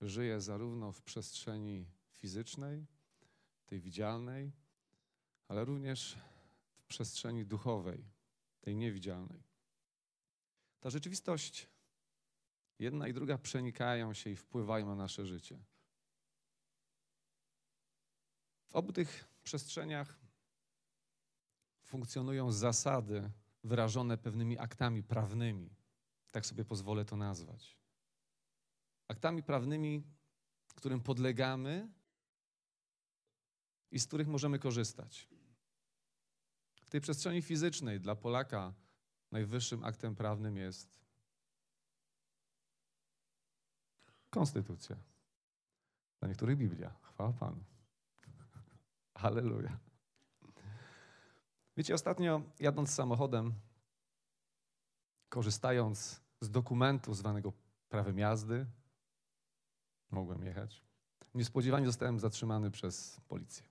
żyje zarówno w przestrzeni fizycznej, tej widzialnej, ale również w przestrzeni duchowej, tej niewidzialnej. Ta rzeczywistość, jedna i druga przenikają się i wpływają na nasze życie. W obu tych przestrzeniach funkcjonują zasady wyrażone pewnymi aktami prawnymi. Tak sobie pozwolę to nazwać. Aktami prawnymi, którym podlegamy i z których możemy korzystać. W tej przestrzeni fizycznej dla Polaka najwyższym aktem prawnym jest konstytucja. Dla niektórych Biblia. Chwała Panu. Halleluja. Wiecie, ostatnio jadąc samochodem, korzystając z dokumentu zwanego prawem jazdy, mogłem jechać. Niespodziewanie zostałem zatrzymany przez policję.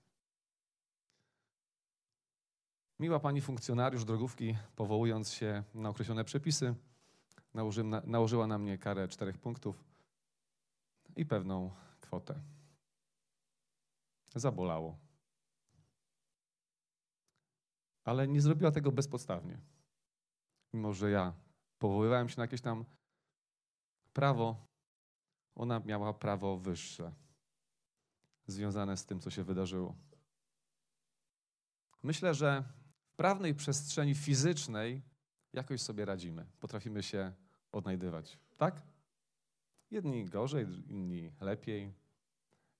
Miła pani funkcjonariusz drogówki, powołując się na określone przepisy, nałożyła na mnie karę czterech punktów i pewną kwotę. Zabolało. Ale nie zrobiła tego bezpodstawnie. Mimo, że ja powoływałem się na jakieś tam prawo, ona miała prawo wyższe, związane z tym, co się wydarzyło. Myślę, że w prawnej przestrzeni fizycznej jakoś sobie radzimy. Potrafimy się odnajdywać. Tak? Jedni gorzej, inni lepiej.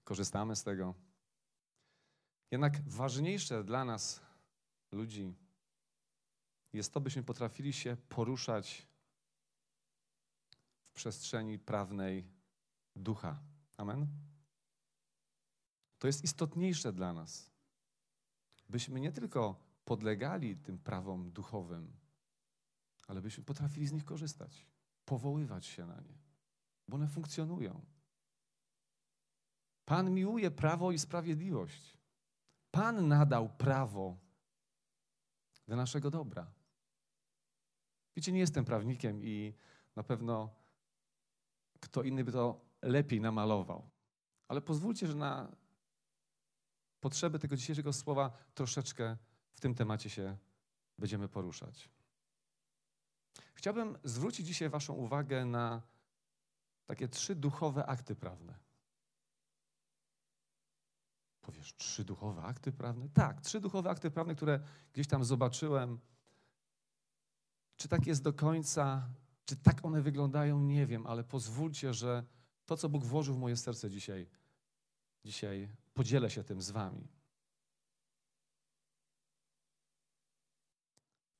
Korzystamy z tego. Jednak ważniejsze dla nas, ludzi, jest to, byśmy potrafili się poruszać w przestrzeni prawnej ducha. Amen? To jest istotniejsze dla nas, byśmy nie tylko podlegali tym prawom duchowym, ale byśmy potrafili z nich korzystać, powoływać się na nie, bo one funkcjonują. Pan miłuje prawo i sprawiedliwość. Pan nadał prawo dla naszego dobra. Wiecie, nie jestem prawnikiem i na pewno kto inny by to lepiej namalował. Ale pozwólcie, że na potrzeby tego dzisiejszego słowa troszeczkę w tym temacie się będziemy poruszać. Chciałbym zwrócić dzisiaj Waszą uwagę na takie trzy duchowe akty prawne. Powiesz, trzy duchowe akty prawne? Tak, trzy duchowe akty prawne, które gdzieś tam zobaczyłem. Czy tak jest do końca? Czy tak one wyglądają? Nie wiem, ale pozwólcie, że to, co Bóg włożył w moje serce dzisiaj, dzisiaj podzielę się tym z Wami.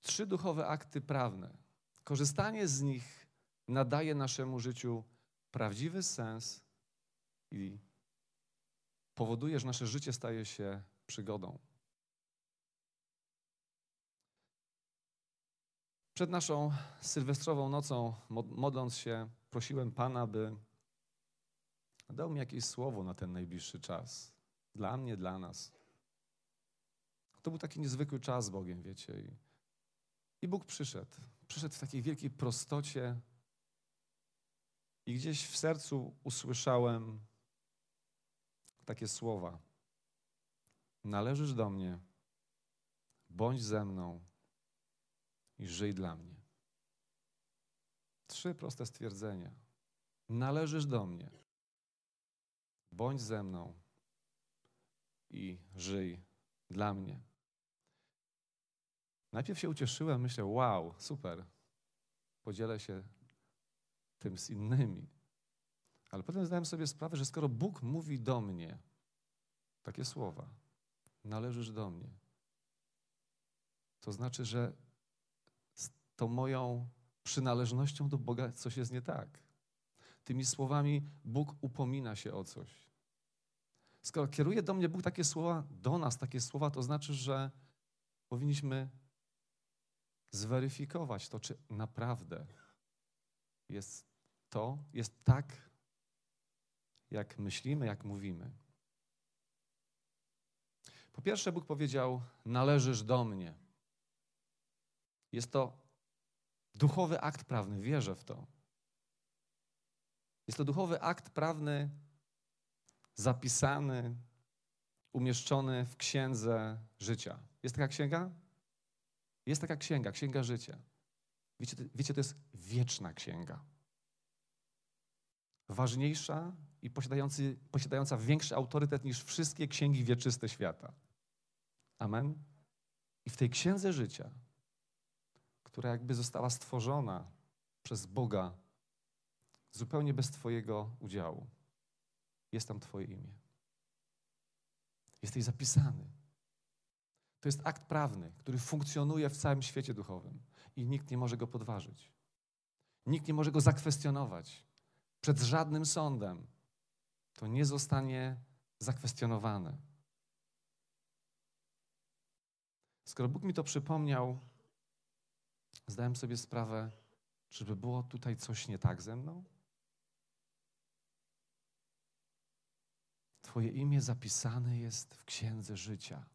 Trzy duchowe akty prawne. Korzystanie z nich nadaje naszemu życiu prawdziwy sens i powoduje, że nasze życie staje się przygodą. Przed naszą sylwestrową nocą, modląc się, prosiłem Pana, by dał mi jakieś słowo na ten najbliższy czas. Dla mnie, dla nas. To był taki niezwykły czas z Bogiem, wiecie. I, i Bóg przyszedł. Przyszedł w takiej wielkiej prostocie. I gdzieś w sercu usłyszałem takie słowa. Należysz do mnie, bądź ze mną i żyj dla mnie. Trzy proste stwierdzenia. Należysz do mnie, bądź ze mną i żyj dla mnie. Najpierw się ucieszyłem, myślę, wow, super, podzielę się tym z innymi. Ale potem zdałem sobie sprawę, że skoro Bóg mówi do mnie takie słowa, należysz do mnie, to znaczy, że z tą moją przynależnością do Boga coś jest nie tak. Tymi słowami Bóg upomina się o coś. Skoro kieruje do mnie Bóg takie słowa, do nas takie słowa, to znaczy, że powinniśmy zweryfikować to, czy naprawdę jest to, jest tak, jak myślimy, jak mówimy. Po pierwsze, Bóg powiedział: Należysz do mnie. Jest to duchowy akt prawny, wierzę w to. Jest to duchowy akt prawny zapisany, umieszczony w księdze życia. Jest taka księga? Jest taka księga, księga życia. Wiecie, wiecie to jest wieczna księga. Ważniejsza i posiadający, posiadająca większy autorytet niż wszystkie księgi wieczyste świata. Amen. I w tej księdze życia, która jakby została stworzona przez Boga zupełnie bez Twojego udziału, jest tam Twoje imię. Jesteś zapisany. To jest akt prawny, który funkcjonuje w całym świecie duchowym i nikt nie może go podważyć. Nikt nie może go zakwestionować. Przed żadnym sądem to nie zostanie zakwestionowane. Skoro Bóg mi to przypomniał, zdałem sobie sprawę, żeby było tutaj coś nie tak ze mną. Twoje imię zapisane jest w księdze życia.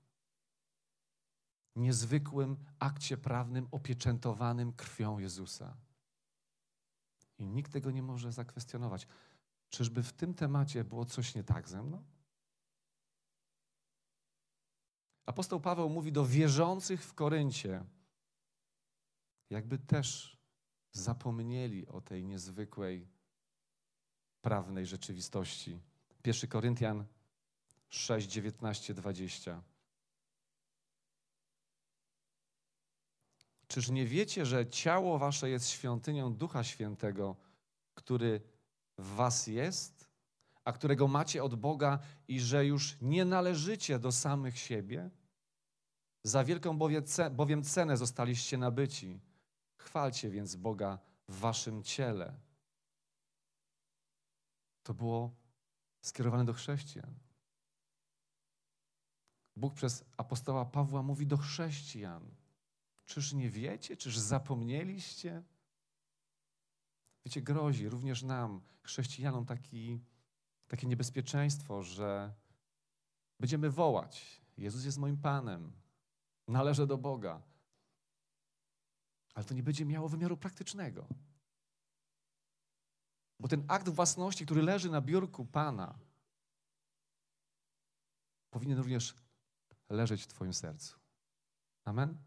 Niezwykłym akcie prawnym opieczętowanym krwią Jezusa. I nikt tego nie może zakwestionować. Czyżby w tym temacie było coś nie tak ze mną? Apostoł Paweł mówi do wierzących w Koryncie, jakby też zapomnieli o tej niezwykłej prawnej rzeczywistości. 1 Koryntian 6, 19, 20. Czyż nie wiecie, że ciało wasze jest świątynią Ducha Świętego, który w was jest, a którego macie od Boga i że już nie należycie do samych siebie? Za wielką bowiem cenę zostaliście nabyci. Chwalcie więc Boga w waszym ciele. To było skierowane do chrześcijan. Bóg przez apostoła Pawła mówi do chrześcijan. Czyż nie wiecie? Czyż zapomnieliście? Wiecie, grozi również nam, chrześcijanom, taki, takie niebezpieczeństwo, że będziemy wołać: Jezus jest moim Panem, należę do Boga. Ale to nie będzie miało wymiaru praktycznego. Bo ten akt własności, który leży na biurku Pana, powinien również leżeć w Twoim sercu. Amen?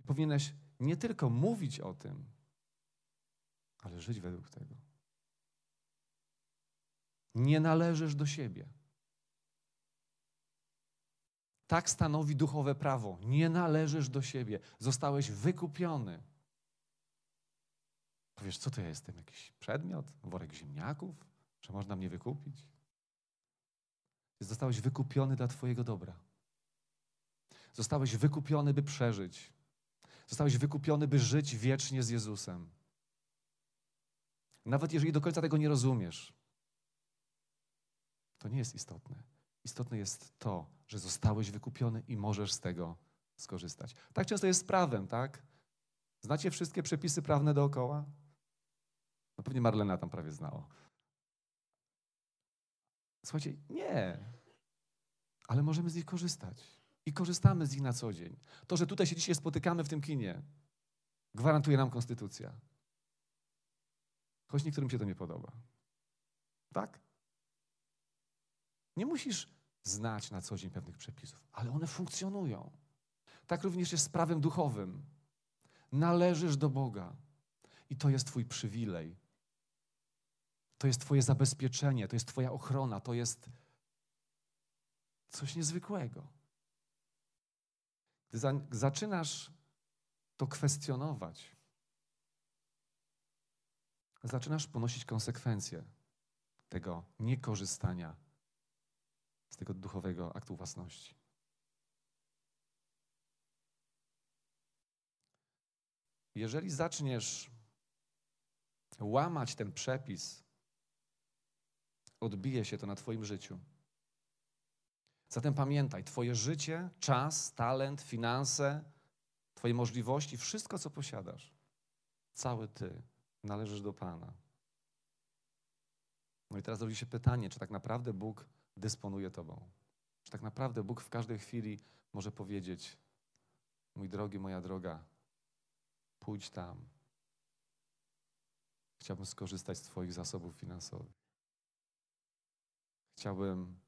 I powinieneś nie tylko mówić o tym, ale żyć według tego. Nie należysz do siebie. Tak stanowi duchowe prawo. Nie należysz do siebie. Zostałeś wykupiony. Powiesz, co to ja jestem? Jakiś przedmiot? Worek ziemniaków? Że można mnie wykupić? Zostałeś wykupiony dla Twojego dobra. Zostałeś wykupiony, by przeżyć. Zostałeś wykupiony, by żyć wiecznie z Jezusem. Nawet jeżeli do końca tego nie rozumiesz, to nie jest istotne. Istotne jest to, że zostałeś wykupiony i możesz z tego skorzystać. Tak często jest z prawem, tak? Znacie wszystkie przepisy prawne dookoła? No pewnie Marlena tam prawie znała. Słuchajcie, nie. Ale możemy z nich korzystać. I korzystamy z nich na co dzień. To, że tutaj się dzisiaj spotykamy w tym kinie, gwarantuje nam konstytucja. Choć niektórym się to nie podoba. Tak? Nie musisz znać na co dzień pewnych przepisów, ale one funkcjonują. Tak również jest z prawem duchowym. Należysz do Boga i to jest Twój przywilej. To jest Twoje zabezpieczenie, to jest Twoja ochrona, to jest coś niezwykłego. Gdy zaczynasz to kwestionować, zaczynasz ponosić konsekwencje tego niekorzystania z tego duchowego aktu własności. Jeżeli zaczniesz łamać ten przepis, odbije się to na Twoim życiu. Zatem pamiętaj, Twoje życie, czas, talent, finanse, Twoje możliwości, wszystko, co posiadasz, cały Ty należysz do Pana. No i teraz rodzi się pytanie, czy tak naprawdę Bóg dysponuje Tobą? Czy tak naprawdę Bóg w każdej chwili może powiedzieć: Mój drogi, moja droga, pójdź tam. Chciałbym skorzystać z Twoich zasobów finansowych. Chciałbym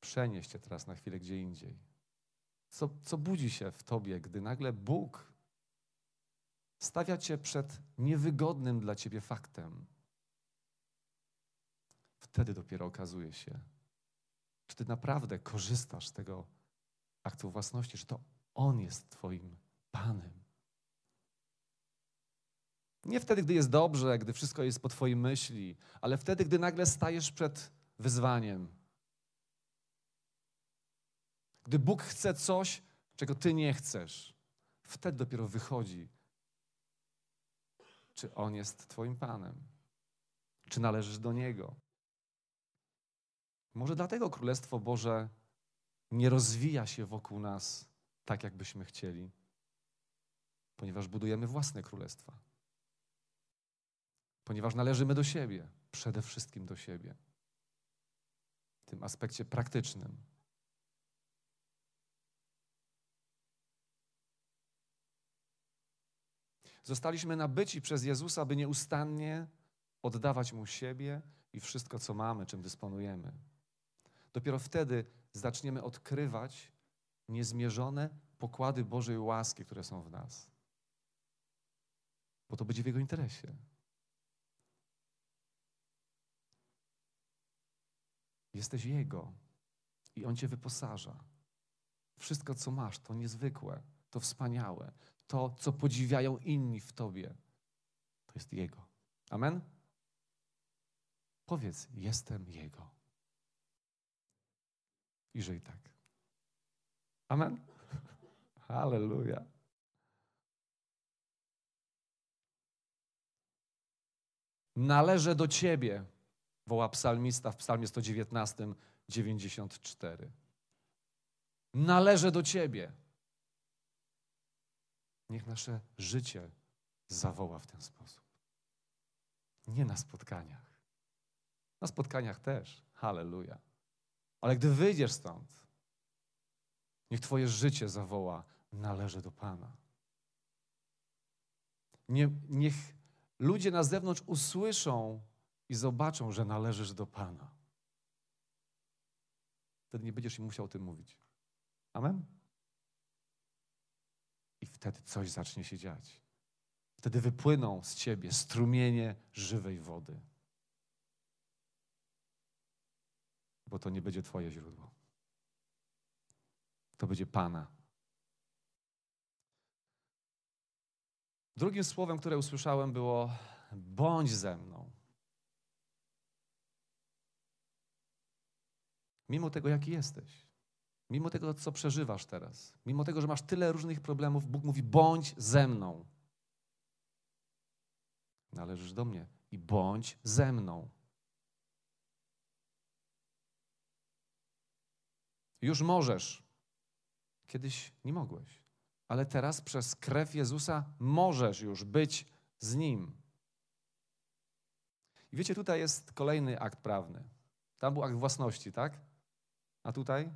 przenieść Cię teraz na chwilę gdzie indziej. Co, co budzi się w Tobie, gdy nagle Bóg stawia Cię przed niewygodnym dla Ciebie faktem? Wtedy dopiero okazuje się, czy Ty naprawdę korzystasz z tego aktu własności, że to On jest Twoim Panem. Nie wtedy, gdy jest dobrze, gdy wszystko jest po Twojej myśli, ale wtedy, gdy nagle stajesz przed wyzwaniem. Gdy Bóg chce coś, czego Ty nie chcesz, wtedy dopiero wychodzi, czy On jest Twoim Panem, czy należysz do Niego. Może dlatego Królestwo Boże nie rozwija się wokół nas tak, jakbyśmy chcieli, ponieważ budujemy własne królestwa. Ponieważ należymy do siebie, przede wszystkim do siebie. W tym aspekcie praktycznym. Zostaliśmy nabyci przez Jezusa, by nieustannie oddawać Mu siebie i wszystko, co mamy, czym dysponujemy. Dopiero wtedy zaczniemy odkrywać niezmierzone pokłady Bożej łaski, które są w nas. Bo to będzie w Jego interesie. Jesteś Jego i On Cię wyposaża. Wszystko, co masz, to niezwykłe, to wspaniałe, to, co podziwiają inni w Tobie, to jest Jego. Amen? Powiedz, jestem Jego. I żyj tak. Amen? Halleluja. Należę do Ciebie, woła psalmista w psalmie 119, 94. Należę do Ciebie. Niech nasze życie zawoła w ten sposób. Nie na spotkaniach. Na spotkaniach też. Halleluja. Ale gdy wyjdziesz stąd, niech Twoje życie zawoła, należy do Pana. Nie, niech ludzie na zewnątrz usłyszą i zobaczą, że należysz do Pana. Wtedy nie będziesz im musiał o tym mówić. Amen? I wtedy coś zacznie się dziać. Wtedy wypłyną z ciebie strumienie żywej wody. Bo to nie będzie Twoje źródło. To będzie Pana. Drugim słowem, które usłyszałem, było: bądź ze mną. Mimo tego, jaki jesteś, mimo tego, co przeżywasz teraz, mimo tego, że masz tyle różnych problemów, Bóg mówi: bądź ze mną. Należysz do mnie i bądź ze mną. Już możesz. Kiedyś nie mogłeś, ale teraz przez krew Jezusa możesz już być z Nim. I wiecie, tutaj jest kolejny akt prawny. Tam był akt własności, tak? A tutaj?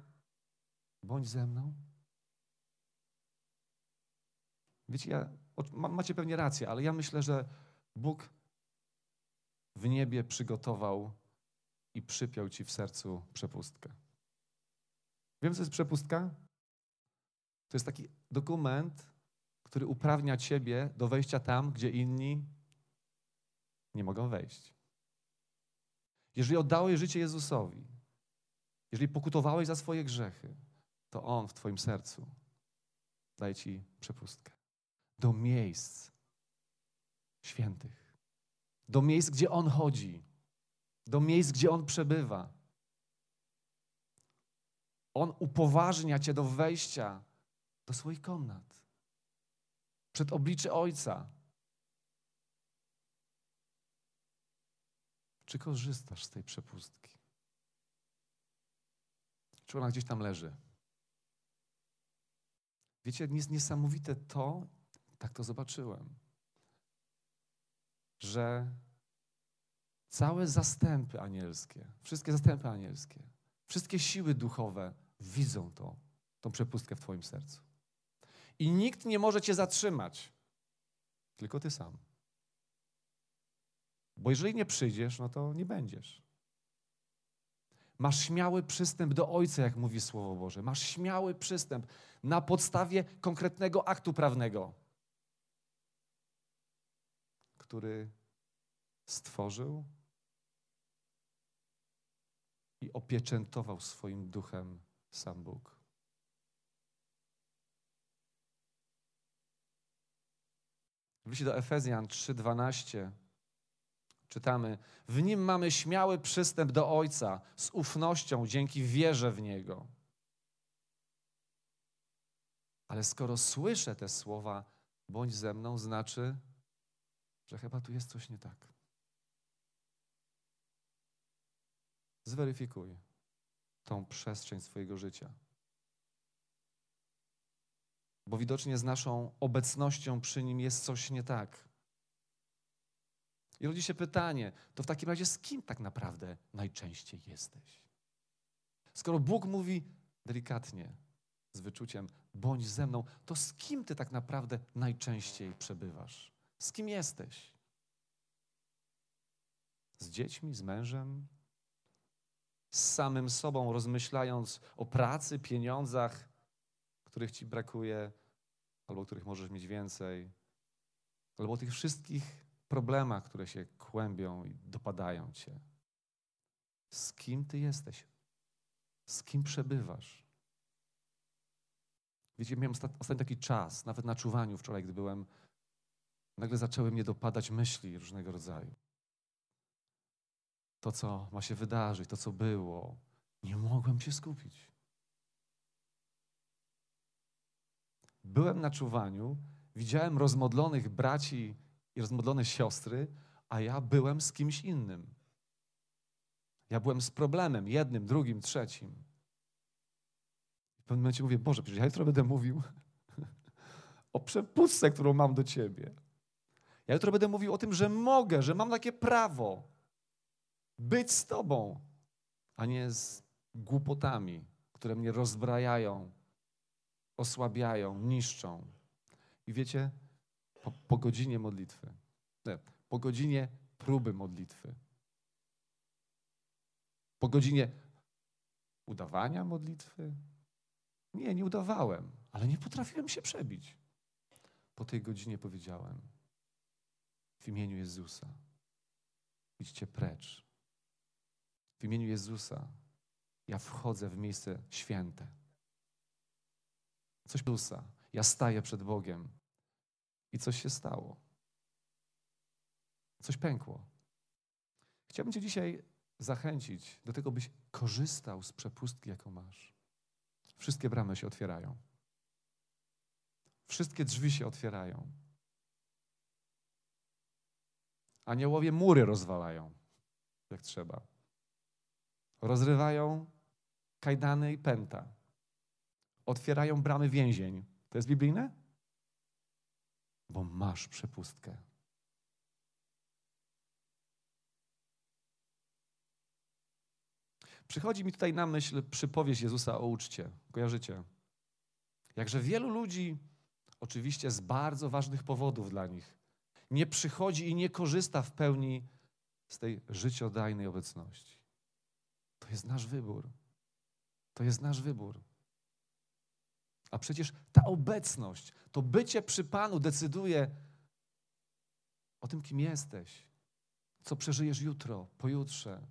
Bądź ze mną. Wiecie, ja, macie pewnie rację, ale ja myślę, że Bóg w niebie przygotował i przypiął ci w sercu przepustkę. Wiem, co jest przepustka? To jest taki dokument, który uprawnia ciebie do wejścia tam, gdzie inni nie mogą wejść. Jeżeli oddałeś życie Jezusowi, jeżeli pokutowałeś za swoje grzechy, to On w Twoim sercu daje Ci przepustkę do miejsc świętych, do miejsc, gdzie On chodzi, do miejsc, gdzie On przebywa. On upoważnia Cię do wejścia do swoich komnat, przed oblicze Ojca. Czy korzystasz z tej przepustki? Czy ona gdzieś tam leży? Wiecie, jest niesamowite to, tak to zobaczyłem, że całe zastępy anielskie, wszystkie zastępy anielskie, wszystkie siły duchowe widzą to, tą przepustkę w Twoim sercu. I nikt nie może Cię zatrzymać, tylko Ty sam. Bo jeżeli nie przyjdziesz, no to nie będziesz. Masz śmiały przystęp do Ojca, jak mówi Słowo Boże. Masz śmiały przystęp na podstawie konkretnego aktu prawnego, który stworzył i opieczętował swoim duchem sam Bóg. W liście do Efezjan 3:12 czytamy: W nim mamy śmiały przystęp do Ojca z ufnością dzięki wierze w Niego. Ale skoro słyszę te słowa, bądź ze mną, znaczy, że chyba tu jest coś nie tak. Zweryfikuj tą przestrzeń swojego życia. Bo widocznie z naszą obecnością przy nim jest coś nie tak. I rodzi się pytanie, to w takim razie z kim tak naprawdę najczęściej jesteś? Skoro Bóg mówi delikatnie, z wyczuciem, bądź ze mną, to z kim ty tak naprawdę najczęściej przebywasz? Z kim jesteś? Z dziećmi, z mężem? Z samym sobą, rozmyślając o pracy, pieniądzach, których ci brakuje, albo których możesz mieć więcej, albo o tych wszystkich problemach, które się kłębią i dopadają cię. Z kim ty jesteś? Z kim przebywasz? Wiecie, miałem ostatni taki czas, nawet na czuwaniu wczoraj, gdy byłem, nagle zaczęły mnie dopadać myśli różnego rodzaju. To, co ma się wydarzyć, to, co było, nie mogłem się skupić. Byłem na czuwaniu, widziałem rozmodlonych braci rozmodlone siostry, a ja byłem z kimś innym. Ja byłem z problemem, jednym, drugim, trzecim. W pewnym momencie mówię, Boże, przecież ja jutro będę mówił o przepustce, którą mam do Ciebie. Ja jutro będę mówił o tym, że mogę, że mam takie prawo być z Tobą, a nie z głupotami, które mnie rozbrajają, osłabiają, niszczą. I wiecie, po, po godzinie modlitwy, nie, po godzinie próby modlitwy, po godzinie udawania modlitwy, nie, nie udawałem, ale nie potrafiłem się przebić. Po tej godzinie powiedziałem w imieniu Jezusa, idźcie precz. W imieniu Jezusa ja wchodzę w miejsce święte. Coś Jezusa. Ja staję przed Bogiem i coś się stało. Coś pękło. Chciałbym Cię dzisiaj zachęcić do tego, byś korzystał z przepustki, jaką masz. Wszystkie bramy się otwierają. Wszystkie drzwi się otwierają. Aniołowie mury rozwalają, jak trzeba. Rozrywają kajdany i pęta. Otwierają bramy więzień. To jest biblijne? Bo masz przepustkę. Przychodzi mi tutaj na myśl przypowieść Jezusa o uczcie. Kojarzycie? Jakże wielu ludzi, oczywiście z bardzo ważnych powodów dla nich, nie przychodzi i nie korzysta w pełni z tej życiodajnej obecności. To jest nasz wybór. To jest nasz wybór. A przecież ta obecność, to bycie przy Panu decyduje o tym, kim jesteś, co przeżyjesz jutro, pojutrze.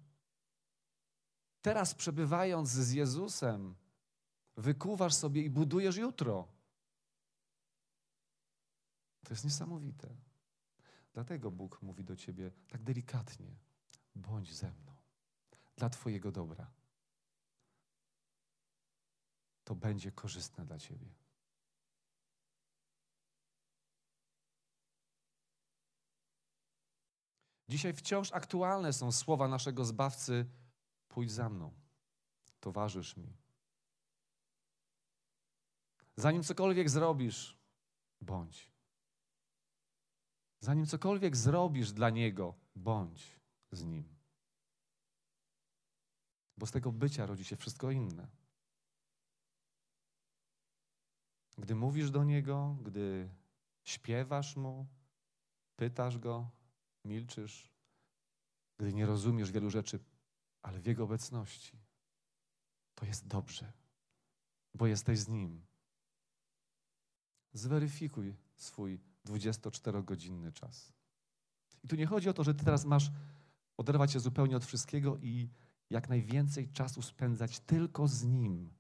Teraz przebywając z Jezusem, wykuwasz sobie i budujesz jutro. To jest niesamowite. Dlatego Bóg mówi do ciebie tak delikatnie: bądź ze mną, dla Twojego dobra. To będzie korzystne dla ciebie. Dzisiaj wciąż aktualne są słowa naszego Zbawcy: pójdź za mną, towarzysz mi. Zanim cokolwiek zrobisz, bądź. Zanim cokolwiek zrobisz dla Niego, bądź z Nim. Bo z tego bycia rodzi się wszystko inne. Gdy mówisz do Niego, gdy śpiewasz Mu, pytasz Go, milczysz, gdy nie rozumiesz wielu rzeczy, ale w Jego obecności, to jest dobrze, bo jesteś z Nim. Zweryfikuj swój 24-godzinny czas. I tu nie chodzi o to, że ty teraz masz oderwać się zupełnie od wszystkiego i jak najwięcej czasu spędzać tylko z Nim.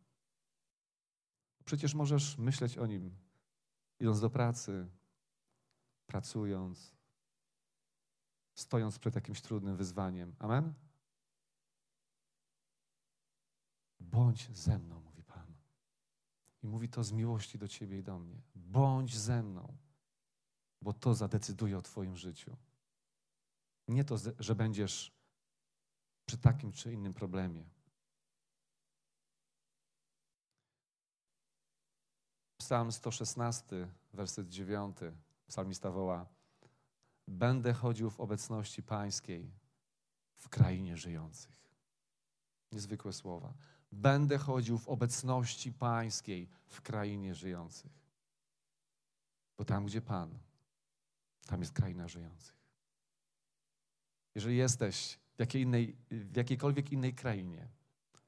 Przecież możesz myśleć o Nim, idąc do pracy, pracując, stojąc przed jakimś trudnym wyzwaniem. Amen? Bądź ze mną, mówi Pan. I mówi to z miłości do Ciebie i do mnie. Bądź ze mną, bo to zadecyduje o Twoim życiu. Nie to, że będziesz przy takim czy innym problemie. Psalm 116, werset 9. Psalmista woła: Będę chodził w obecności Pańskiej w krainie żyjących. Niezwykłe słowa. Będę chodził w obecności Pańskiej w krainie żyjących. Bo tam, gdzie Pan, tam jest kraina żyjących. Jeżeli jesteś w, jakiej innej, w jakiejkolwiek innej krainie,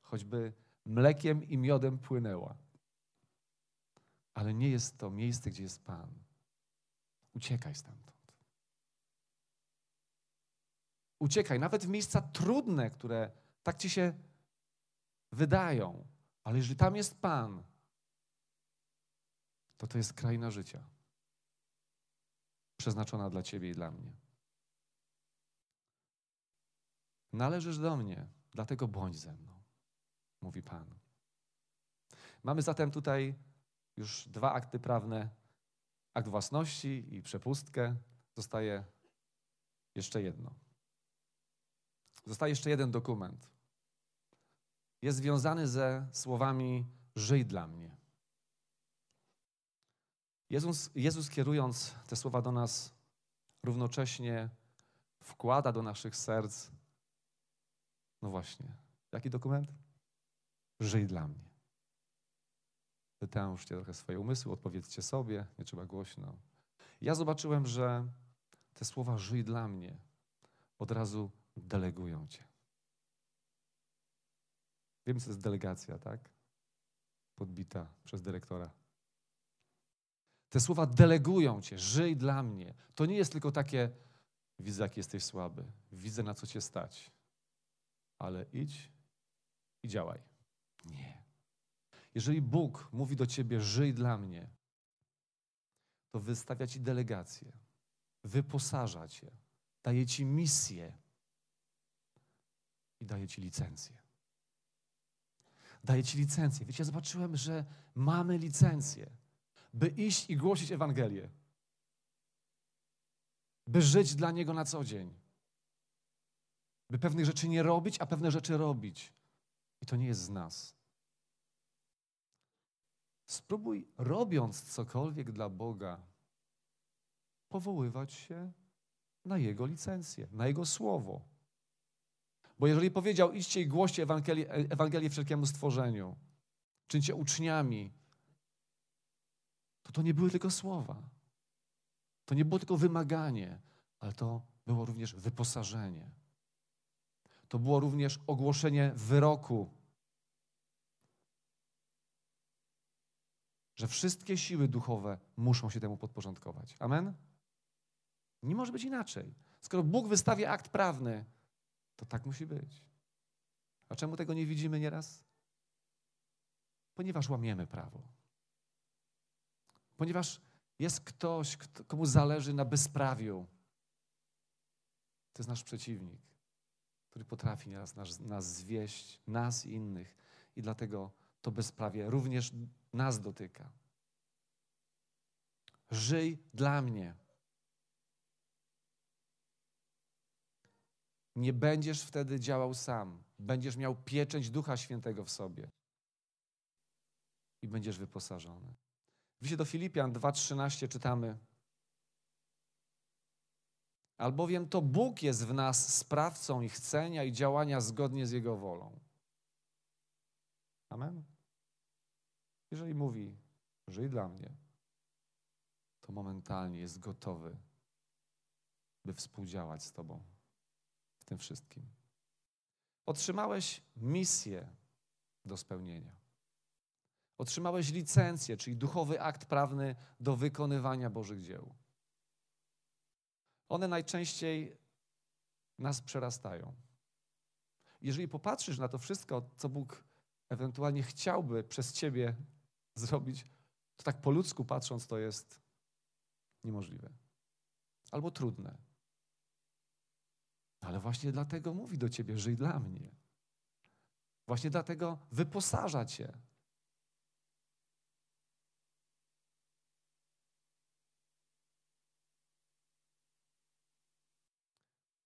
choćby mlekiem i miodem płynęła, ale nie jest to miejsce, gdzie jest Pan, uciekaj stamtąd. Uciekaj, nawet w miejsca trudne, które tak ci się wydają, ale jeżeli tam jest Pan, to to jest kraina życia przeznaczona dla Ciebie i dla mnie. Należysz do mnie, dlatego bądź ze mną, mówi Pan. Mamy zatem tutaj już dwa akty prawne: akt własności i przepustkę. Zostaje jeszcze jedno. Zostaje jeszcze jeden dokument. Jest związany ze słowami: Żyj dla mnie. Jezus, Jezus kierując te słowa do nas, równocześnie wkłada do naszych serc no właśnie. Jaki dokument? Żyj dla mnie. Wytężcie trochę swoje umysły, odpowiedzcie sobie, nie trzeba głośno. Ja zobaczyłem, że te słowa żyj dla mnie od razu delegują cię. Wiem, co jest delegacja, tak? Podbita przez dyrektora. Te słowa delegują cię, żyj dla mnie. To nie jest tylko takie, widzę, jak jesteś słaby, widzę, na co cię stać ale idź i działaj. Nie. Jeżeli Bóg mówi do ciebie, żyj dla mnie, to wystawia ci delegację, wyposaża cię, daje ci misję i daje ci licencję. Daje ci licencję. Wiecie, ja zobaczyłem, że mamy licencję, by iść i głosić Ewangelię, by żyć dla Niego na co dzień by pewnych rzeczy nie robić, a pewne rzeczy robić. I to nie jest z nas. Spróbuj, robiąc cokolwiek dla Boga, powoływać się na Jego licencję, na Jego słowo. Bo jeżeli powiedział, idźcie i głoście Ewangelię, Ewangelię wszelkiemu stworzeniu, czyńcie uczniami, to to nie były tylko słowa. To nie było tylko wymaganie, ale to było również wyposażenie to było również ogłoszenie wyroku. Że wszystkie siły duchowe muszą się temu podporządkować. Amen? Nie może być inaczej. Skoro Bóg wystawia akt prawny, to tak musi być. A czemu tego nie widzimy nieraz? Ponieważ łamiemy prawo. Ponieważ jest ktoś, komu zależy na bezprawiu. To jest nasz przeciwnik który potrafi nas, nas, nas zwieść, nas i innych. I dlatego to bezprawie również nas dotyka. Żyj dla mnie. Nie będziesz wtedy działał sam. Będziesz miał pieczęć Ducha Świętego w sobie. I będziesz wyposażony. W do Filipian 2,13 czytamy albowiem to Bóg jest w nas sprawcą ich chcenia i działania zgodnie z Jego wolą. Amen? Jeżeli mówi, żyj dla mnie, to momentalnie jest gotowy, by współdziałać z Tobą w tym wszystkim. Otrzymałeś misję do spełnienia. Otrzymałeś licencję, czyli duchowy akt prawny do wykonywania Bożych dzieł. One najczęściej nas przerastają. Jeżeli popatrzysz na to wszystko, co Bóg ewentualnie chciałby przez ciebie zrobić, to tak po ludzku patrząc, to jest niemożliwe albo trudne. Ale właśnie dlatego mówi do ciebie: żyj dla mnie. Właśnie dlatego wyposaża cię.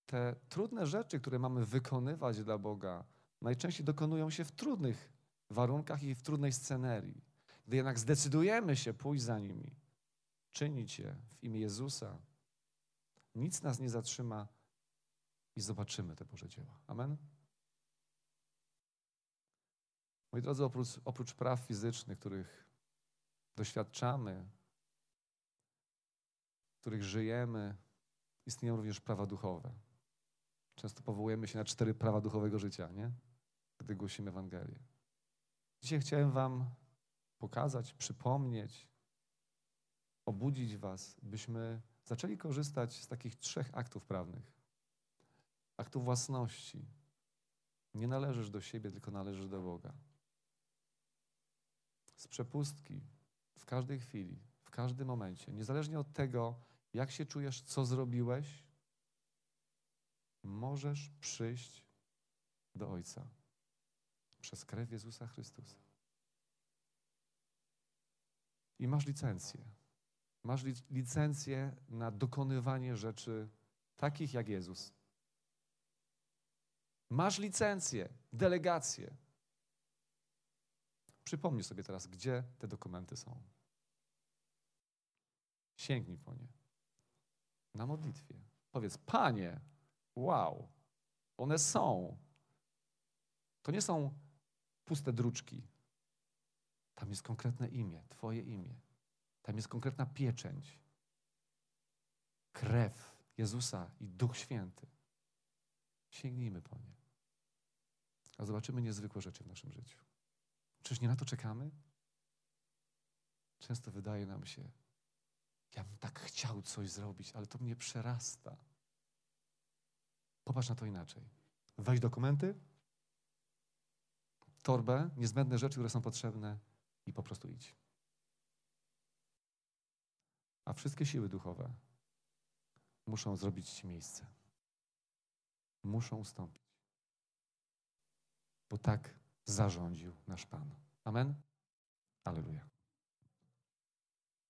Te trudne rzeczy, które mamy wykonywać dla Boga, najczęściej dokonują się w trudnych warunkach i w trudnej scenerii. Gdy jednak zdecydujemy się pójść za nimi, czynić je w imię Jezusa, nic nas nie zatrzyma i zobaczymy te Boże dzieła. Amen? Moi drodzy, oprócz, oprócz praw fizycznych, których doświadczamy, których żyjemy, istnieją również prawa duchowe. Często powołujemy się na cztery prawa duchowego życia, nie? Gdy głosimy Ewangelię. Dzisiaj chciałem Wam pokazać, przypomnieć, obudzić Was, byśmy zaczęli korzystać z takich trzech aktów prawnych. Aktu własności. Nie należysz do siebie, tylko należysz do Boga. Z przepustki w każdej chwili, w każdym momencie, niezależnie od tego, jak się czujesz, co zrobiłeś, możesz przyjść do Ojca przez krew Jezusa Chrystusa. I masz licencję. Masz licencję na dokonywanie rzeczy takich jak Jezus. Masz licencję, delegację. Przypomnij sobie teraz, gdzie te dokumenty są. Sięgnij po nie. Na modlitwie. Powiedz, Panie, wow, one są. To nie są puste druczki. Tam jest konkretne imię, Twoje imię. Tam jest konkretna pieczęć. Krew Jezusa i Duch Święty. Sięgnijmy po nie. A zobaczymy niezwykłe rzeczy w naszym życiu. Czyż nie na to czekamy? Często wydaje nam się, ja bym tak chciał coś zrobić, ale to mnie przerasta. Popatrz na to inaczej. Weź dokumenty, torbę, niezbędne rzeczy, które są potrzebne i po prostu idź. A wszystkie siły duchowe muszą zrobić Ci miejsce. Muszą ustąpić. Bo tak zarządził nasz Pan. Amen.